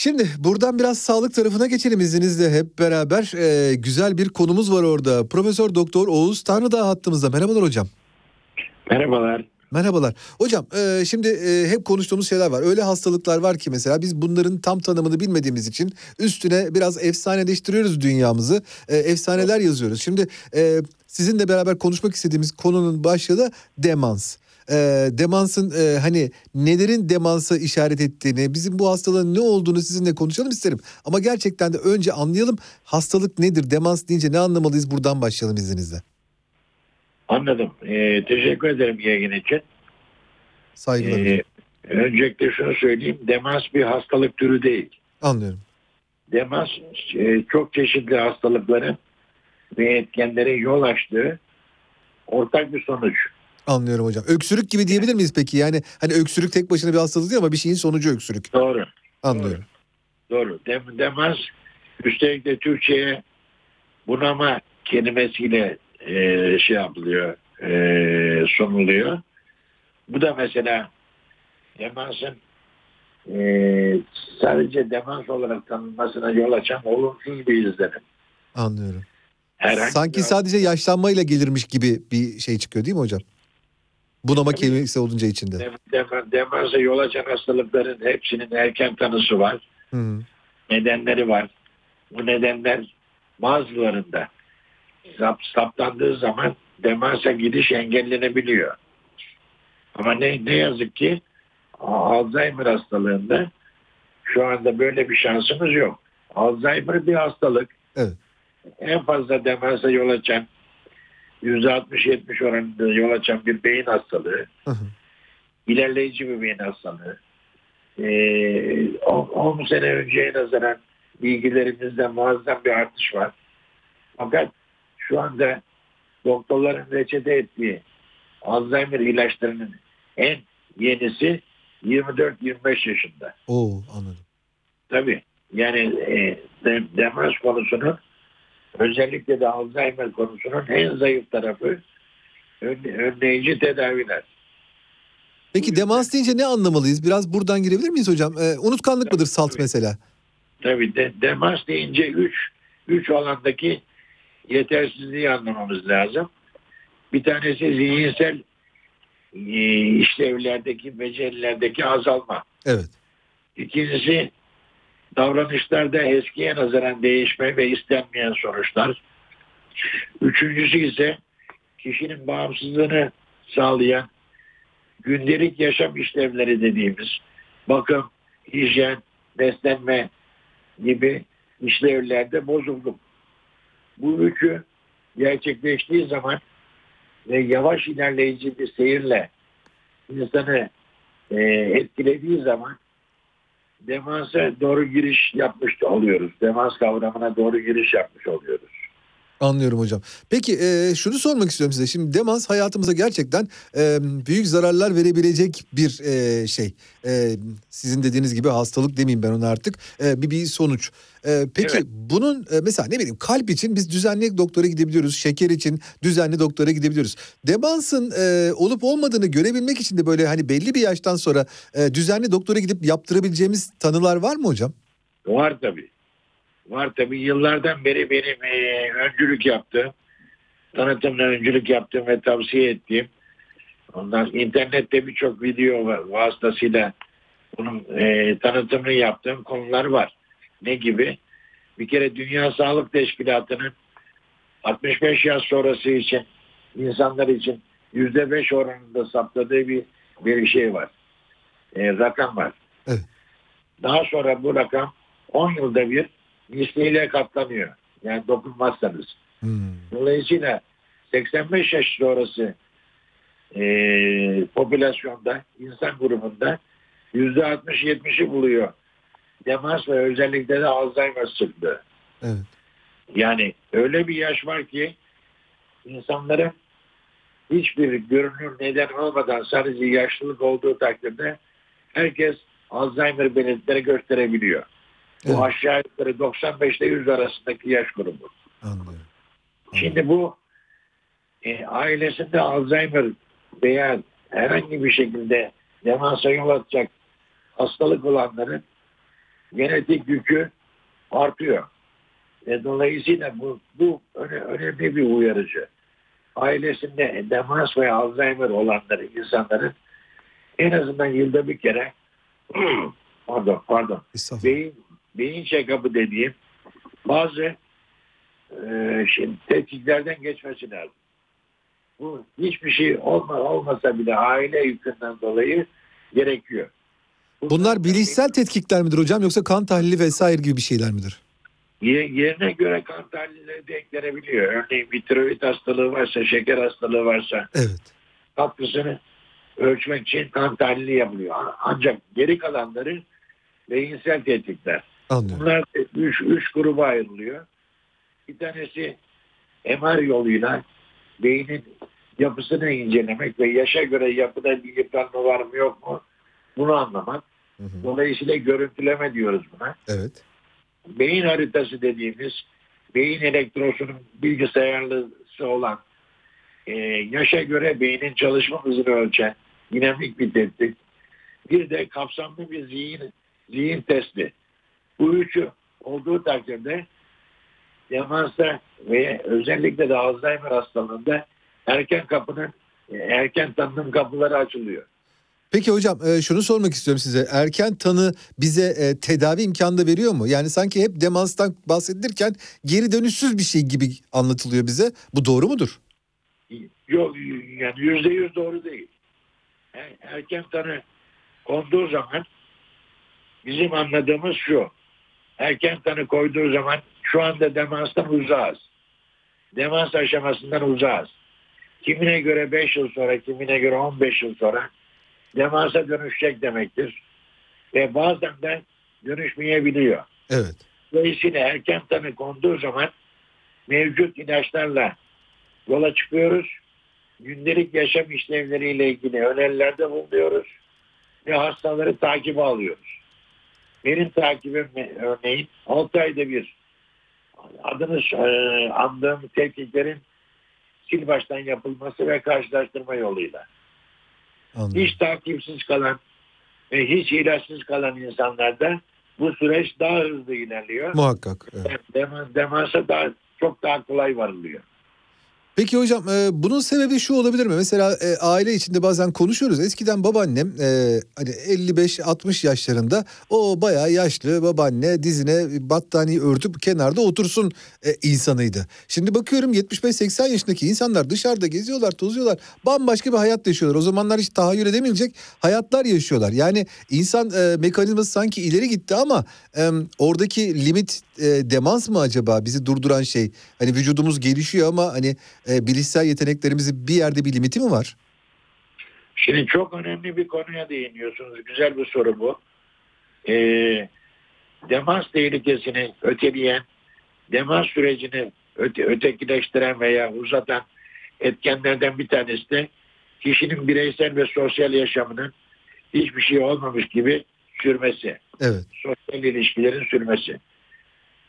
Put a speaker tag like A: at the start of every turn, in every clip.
A: Şimdi buradan biraz sağlık tarafına geçelim izninizle hep beraber. Ee, güzel bir konumuz var orada. Profesör Doktor Oğuz Tanrıdağ hattımızda. Merhabalar hocam.
B: Merhabalar.
A: Merhabalar. Hocam e, şimdi e, hep konuştuğumuz şeyler var. Öyle hastalıklar var ki mesela biz bunların tam tanımını bilmediğimiz için üstüne biraz efsaneleştiriyoruz dünyamızı. E, efsaneler yazıyoruz. Şimdi e, sizinle beraber konuşmak istediğimiz konunun başlığı da demans. E, demansın e, hani nelerin demansa işaret ettiğini, bizim bu hastalığın ne olduğunu sizinle konuşalım isterim. Ama gerçekten de önce anlayalım hastalık nedir, demans deyince ne anlamalıyız buradan başlayalım izninizle.
B: Anladım. Ee, teşekkür ederim yayın için.
A: Saygılar.
B: Ee, öncelikle şunu söyleyeyim. Demans bir hastalık türü değil.
A: Anlıyorum.
B: Demans e, çok çeşitli hastalıkların ve etkenlerin yol açtığı ortak bir sonuç.
A: Anlıyorum hocam. Öksürük gibi diyebilir miyiz peki? Yani hani öksürük tek başına bir hastalık değil ama bir şeyin sonucu öksürük.
B: Doğru.
A: Anlıyorum.
B: Doğru. Dem, demans üstelik de Türkçe'ye bunama kelimesiyle e, şey yapılıyor, e, sunuluyor. Bu da mesela demansın e, sadece demans olarak tanınmasına yol açan olumsuz bir izlenim.
A: Anlıyorum.
B: Herhangi
A: Sanki
B: bir-
A: sadece yaşlanmayla gelirmiş gibi bir şey çıkıyor değil mi hocam? Bunama kelimesi olunca içinde.
B: dem, dem, demansa yol açan hastalıkların hepsinin erken tanısı var.
A: Hı.
B: nedenleri var. Bu nedenler bazılarında sap, saptandığı zaman demansa gidiş engellenebiliyor. Ama ne, ne yazık ki Alzheimer hastalığında şu anda böyle bir şansımız yok. Alzheimer bir hastalık.
A: Evet.
B: En fazla demansa yol açan %60-70 oranında yol açan bir beyin hastalığı
A: Hı hı.
B: ilerleyici bir beyin hastalığı. Ee, 10 sene önceye nazaran bilgilerimizde muazzam bir artış var. Fakat şu anda doktorların reçete ettiği Alzheimer ilaçlarının en yenisi 24-25 yaşında.
A: Oo anladım.
B: Tabii yani e, de, demans konusunun özellikle de Alzheimer konusunun en zayıf tarafı ön, önleyici tedaviler.
A: Peki demans deyince ne anlamalıyız? Biraz buradan girebilir miyiz hocam? Ee, unutkanlık mıdır salt
B: Tabii.
A: mesela?
B: Tabii de, demans deyince üç, üç alandaki yetersizliği anlamamız lazım. Bir tanesi zihinsel e, işlevlerdeki, becerilerdeki azalma.
A: Evet.
B: İkincisi davranışlarda eskiye nazaran değişme ve istenmeyen sonuçlar. Üçüncüsü ise kişinin bağımsızlığını sağlayan gündelik yaşam işlevleri dediğimiz bakım, hijyen, beslenme gibi işlevlerde bozukluk. Bu üçü gerçekleştiği zaman ve yavaş ilerleyici bir seyirle insanı e, etkilediği zaman demansa doğru giriş yapmış oluyoruz. Demans kavramına doğru giriş yapmış oluyoruz.
A: Anlıyorum hocam. Peki e, şunu sormak istiyorum size. Şimdi demans hayatımıza gerçekten e, büyük zararlar verebilecek bir e, şey. E, sizin dediğiniz gibi hastalık demeyeyim ben ona artık. E, bir bir sonuç. E, peki
B: Evet.
A: bunun e, mesela ne bileyim kalp için biz düzenli doktora gidebiliyoruz. Şeker için düzenli doktora gidebiliyoruz. Demansın e, olup olmadığını görebilmek için de böyle hani belli bir yaştan sonra e, düzenli doktora gidip yaptırabileceğimiz tanılar var mı hocam?
B: Var tabii. Var tabii. Yıllardan beri benim e, öncülük yaptığım, tanıtımla öncülük yaptığım ve tavsiye ettiğim, ondan internette birçok video va- vasıtasıyla bunun e, tanıtımını yaptığım konular var. Ne gibi? Bir kere Dünya Sağlık Teşkilatı'nın 65 yaş sonrası için insanlar için %5 oranında saptadığı bir, bir şey var. E, rakam var.
A: Evet.
B: Daha sonra bu rakam 10 yılda bir misliyle katlanıyor. Yani dokunmazsanız.
A: Hmm.
B: Dolayısıyla 85 yaş sonrası e, popülasyonda, insan grubunda %60-70'i buluyor. Demans ve özellikle de Alzheimer sıklığı.
A: Evet.
B: Yani öyle bir yaş var ki insanların hiçbir görünür neden olmadan sadece yaşlılık olduğu takdirde herkes Alzheimer belirtileri gösterebiliyor. Bu
A: Evet.
B: aşağı yukarı 95 ile 100 arasındaki yaş grubu.
A: Anlıyorum.
B: Şimdi bu e, ailesinde Alzheimer veya herhangi bir şekilde demansa yol açacak hastalık olanların genetik yükü artıyor. Ve dolayısıyla bu, bu öne- önemli bir uyarıcı. Ailesinde demans ve Alzheimer olanları insanların en azından yılda bir kere pardon pardon beyin beyin check-up'ı dediğim bazı e, şey, tetkiklerden geçmesi lazım. Bu hiçbir şey olma, olmasa bile aile yükünden dolayı gerekiyor.
A: Bunlar bilişsel tetkikler midir hocam yoksa kan tahlili vesaire gibi bir şeyler midir?
B: Ye- yerine göre kan tahlilleri de eklenebiliyor. Örneğin bir tiroid hastalığı varsa, şeker hastalığı varsa
A: Evet.
B: katkısını ölçmek için kan tahlili yapılıyor. Ancak geri kalanları beyinsel tetkikler.
A: Anlıyorum.
B: Bunlar üç, üç gruba ayrılıyor. Bir tanesi MR yoluyla beynin yapısını incelemek ve yaşa göre yapıda bir yıpranma var mı yok mu bunu anlamak.
A: Hı hı.
B: Dolayısıyla görüntüleme diyoruz buna.
A: Evet.
B: Beyin haritası dediğimiz beyin elektrosunun bilgisayarlısı olan e, yaşa göre beynin çalışma hızını ölçen dinamik bir tetkik. Bir de kapsamlı bir zihin, zihin testi. Bu üçü olduğu takdirde demansa ve özellikle de Alzheimer hastalığında erken kapının erken tanım kapıları açılıyor.
A: Peki hocam e, şunu sormak istiyorum size. Erken tanı bize e, tedavi imkanı da veriyor mu? Yani sanki hep demanstan bahsedilirken geri dönüşsüz bir şey gibi anlatılıyor bize. Bu doğru mudur?
B: Yok yani yüzde yüz doğru değil. Er- Erken tanı konduğu zaman bizim anladığımız şu. Erken tanı koyduğu zaman şu anda demanstan uzağız. Demans aşamasından uzağız. Kimine göre 5 yıl sonra, kimine göre 15 yıl sonra demansa dönüşecek demektir. Ve bazen de dönüşmeyebiliyor.
A: Evet.
B: Dolayısıyla erken tanı konduğu zaman mevcut ilaçlarla yola çıkıyoruz. Gündelik yaşam işlevleriyle ilgili önerilerde bulunuyoruz ve hastaları takibe alıyoruz. Benim takibim örneğin 6 ayda bir adını e, andığım tetkiklerin sil baştan yapılması ve karşılaştırma yoluyla.
A: Anladım.
B: Hiç takipsiz kalan ve hiç ilaçsız kalan insanlarda bu süreç daha hızlı ilerliyor.
A: Muhakkak. evet.
B: Dem- demansa daha çok daha kolay varılıyor.
A: Peki hocam e, bunun sebebi şu olabilir mi? Mesela e, aile içinde bazen konuşuyoruz. Eskiden babaannem e, hani 55-60 yaşlarında o bayağı yaşlı babaanne dizine battaniye örtüp kenarda otursun e, insanıydı. Şimdi bakıyorum 75-80 yaşındaki insanlar dışarıda geziyorlar, tozuyorlar. Bambaşka bir hayat yaşıyorlar. O zamanlar hiç tahayyül edemeyecek hayatlar yaşıyorlar. Yani insan e, mekanizması sanki ileri gitti ama e, oradaki limit e, demans mı acaba bizi durduran şey? Hani vücudumuz gelişiyor ama hani e, bilişsel yeteneklerimizin bir yerde bir limiti mi var?
B: Şimdi çok önemli bir konuya değiniyorsunuz. Güzel bir soru bu. Ee, demans tehlikesini öteleyen, demans sürecini öte, ötekileştiren veya uzatan etkenlerden bir tanesi de kişinin bireysel ve sosyal yaşamının hiçbir şey olmamış gibi sürmesi.
A: Evet.
B: sosyal ilişkilerin sürmesi.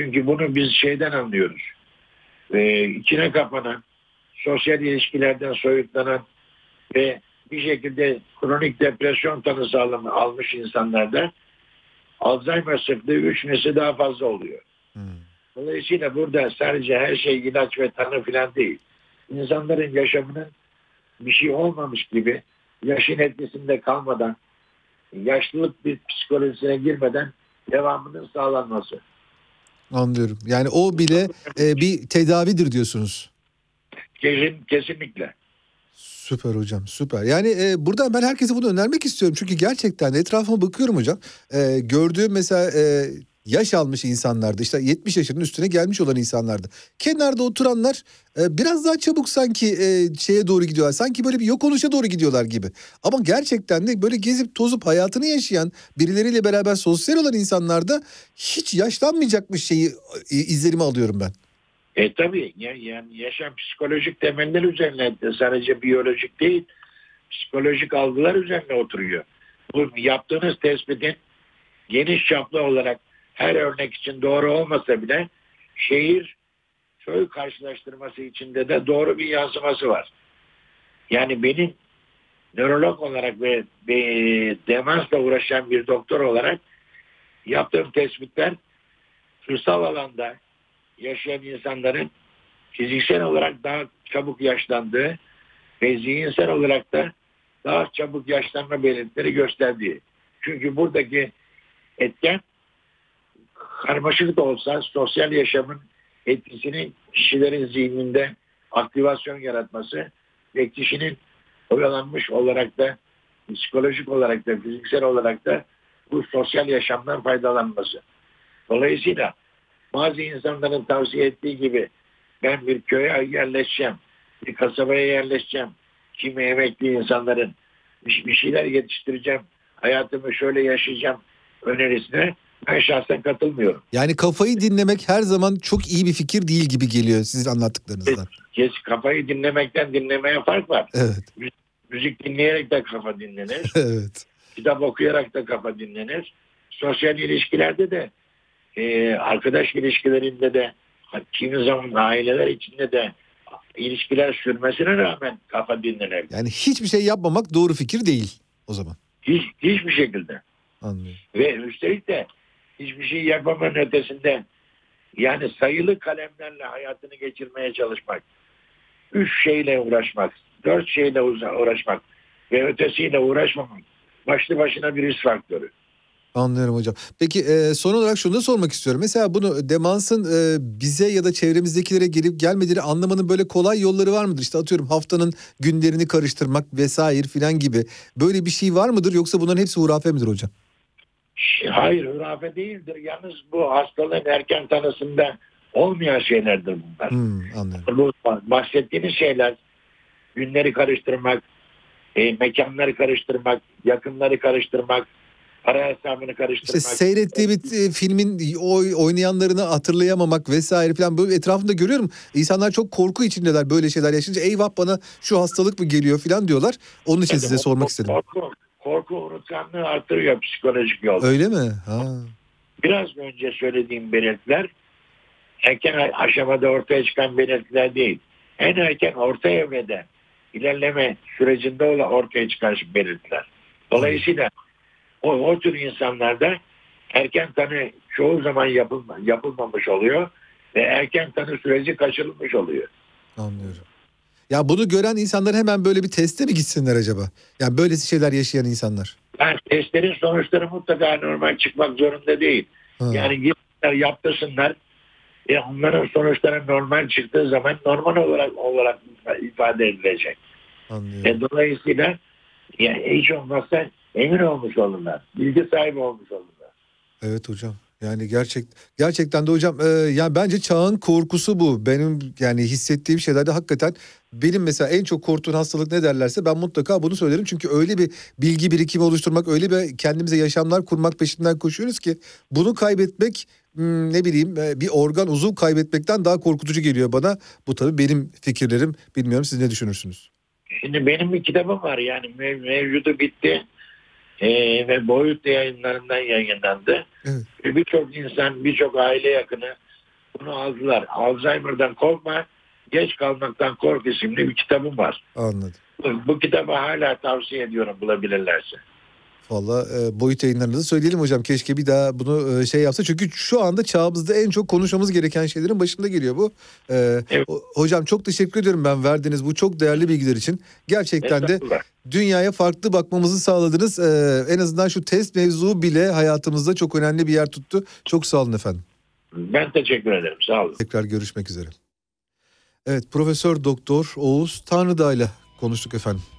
B: Çünkü bunu biz şeyden anlıyoruz. Ee, içine kapanan, sosyal ilişkilerden soyutlanan ve bir şekilde kronik depresyon tanısı almış insanlarda Alzheimer sıklığı üç nesli daha fazla oluyor.
A: Hmm.
B: Dolayısıyla burada sadece her şey ilaç ve tanı falan değil. İnsanların yaşamının bir şey olmamış gibi yaşın etkisinde kalmadan yaşlılık bir psikolojisine girmeden devamının sağlanması.
A: Anlıyorum. Yani o bile e, bir tedavidir diyorsunuz.
B: Kesin, kesinlikle.
A: Süper hocam süper. Yani e, buradan ben herkese bunu önermek istiyorum. Çünkü gerçekten etrafıma bakıyorum hocam. E, gördüğüm mesela e, yaş almış insanlarda işte 70 yaşının üstüne gelmiş olan insanlarda. Kenarda oturanlar e, biraz daha çabuk sanki e, şeye doğru gidiyorlar. Sanki böyle bir yok oluşa doğru gidiyorlar gibi. Ama gerçekten de böyle gezip tozup hayatını yaşayan birileriyle beraber sosyal olan insanlarda hiç yaşlanmayacakmış şeyi e, izlerimi alıyorum ben.
B: E tabii ya- yani yaşam psikolojik temeller üzerine sadece biyolojik değil psikolojik algılar üzerine oturuyor. Bu yaptığınız tespitin geniş çaplı olarak her örnek için doğru olmasa bile şehir köy karşılaştırması içinde de doğru bir yansıması var. Yani benim nörolog olarak ve, demansla uğraşan bir doktor olarak yaptığım tespitler kırsal alanda yaşayan insanların fiziksel olarak daha çabuk yaşlandığı ve zihinsel olarak da daha çabuk yaşlanma belirtileri gösterdiği. Çünkü buradaki etken karmaşık da olsa sosyal yaşamın etkisini kişilerin zihninde aktivasyon yaratması ve kişinin oyalanmış olarak da psikolojik olarak da fiziksel olarak da bu sosyal yaşamdan faydalanması. Dolayısıyla bazı insanların tavsiye ettiği gibi ben bir köye yerleşeceğim, bir kasabaya yerleşeceğim, kimi emekli insanların bir, şeyler yetiştireceğim, hayatımı şöyle yaşayacağım önerisine ben şahsen katılmıyorum.
A: Yani kafayı dinlemek her zaman çok iyi bir fikir değil gibi geliyor sizin anlattıklarınızdan.
B: Kes kafayı dinlemekten dinlemeye fark var.
A: Evet.
B: Müzik dinleyerek de kafa dinlenir.
A: Evet.
B: kitap okuyarak da kafa dinlenir. Sosyal ilişkilerde de e, arkadaş ilişkilerinde de kimi zaman aileler içinde de ilişkiler sürmesine rağmen kafa dinlenir.
A: Yani hiçbir şey yapmamak doğru fikir değil o zaman.
B: Hiç, hiçbir şekilde.
A: Anlıyorum.
B: Ve üstelik de hiçbir şey yapmamanın ötesinde yani sayılı kalemlerle hayatını geçirmeye çalışmak. Üç şeyle uğraşmak. Dört şeyle uğraşmak. Ve ötesiyle uğraşmamak. Başlı başına bir risk faktörü.
A: Anlıyorum hocam. Peki e, son olarak şunu da sormak istiyorum. Mesela bunu demansın e, bize ya da çevremizdekilere gelip gelmediğini anlamanın böyle kolay yolları var mıdır? İşte atıyorum haftanın günlerini karıştırmak vesaire filan gibi. Böyle bir şey var mıdır yoksa bunların hepsi hurafe midir hocam?
B: Hayır hurafe değildir. Yalnız bu hastalığın erken tanısında olmayan şeylerdir bunlar.
A: Hmm.
B: Bu bahsettiğiniz şeyler günleri karıştırmak, e, mekanları karıştırmak, yakınları karıştırmak, para hesabını
A: İşte
B: karıştırmak.
A: seyrettiği bir e, filmin oy, oynayanlarını hatırlayamamak vesaire falan böyle etrafında görüyorum. İnsanlar çok korku içindeler böyle şeyler yaşayınca eyvah bana şu hastalık mı geliyor falan diyorlar. Onun için size sormak istedim.
B: Korku, korku unutkanlığı artırıyor psikolojik yolda.
A: Öyle mi? Ha.
B: Biraz önce söylediğim belirtiler erken aşamada ortaya çıkan belirtiler değil. En erken orta evrede ilerleme sürecinde olan ortaya çıkan belirtiler. Dolayısıyla o, o tür insanlarda erken tanı çoğu zaman yapılma, yapılmamış oluyor ve erken tanı süreci kaçırılmış oluyor.
A: Anlıyorum. Ya bunu gören insanlar hemen böyle bir teste mi gitsinler acaba? Yani böylesi şeyler yaşayan insanlar.
B: Yani testlerin sonuçları mutlaka normal çıkmak zorunda değil.
A: Ha,
B: Yani gitsinler yaptırsınlar. E onların sonuçları normal çıktığı zaman normal olarak olarak ifade edilecek.
A: anlıyorum.
B: E dolayısıyla yani hiç olmazsa emin olmuş olurlar. Bilgi sahibi olmuş olurlar.
A: Evet hocam. Yani gerçek gerçekten de hocam e, yani bence çağın korkusu bu. Benim yani hissettiğim şeylerde hakikaten benim mesela en çok korktuğun hastalık ne derlerse ben mutlaka bunu söylerim. Çünkü öyle bir bilgi birikimi oluşturmak, öyle bir kendimize yaşamlar kurmak peşinden koşuyoruz ki bunu kaybetmek hmm, ne bileyim e, bir organ uzuv kaybetmekten daha korkutucu geliyor bana. Bu tabii benim fikirlerim. Bilmiyorum siz ne düşünürsünüz?
B: Şimdi benim bir kitabım var yani mev- mevcudu bitti E, ve boyut yayınlarından yayınlandı.
A: Evet.
B: Ve birçok insan, birçok aile yakını bunu aldılar. Alzheimer'dan korkma, geç kalmaktan kork isimli bir kitabım var.
A: Anladım.
B: Bu, bu kitabı hala tavsiye ediyorum bulabilirlerse.
A: Valla e, boyut yayınlarınızı söyleyelim hocam. Keşke bir daha bunu e, şey yapsa. Çünkü şu anda çağımızda en çok konuşmamız gereken şeylerin başında geliyor bu. E,
B: Evet.
A: hocam çok teşekkür ediyorum ben verdiğiniz bu çok değerli bilgiler için. Gerçekten de dünyaya farklı bakmamızı sağladınız. E, en azından şu test mevzu bile hayatımızda çok önemli bir yer tuttu. Çok sağ olun efendim.
B: Ben teşekkür ederim. Sağ olun.
A: Tekrar görüşmek üzere. Evet Profesör Doktor Oğuz Tanrıdağ ile konuştuk efendim.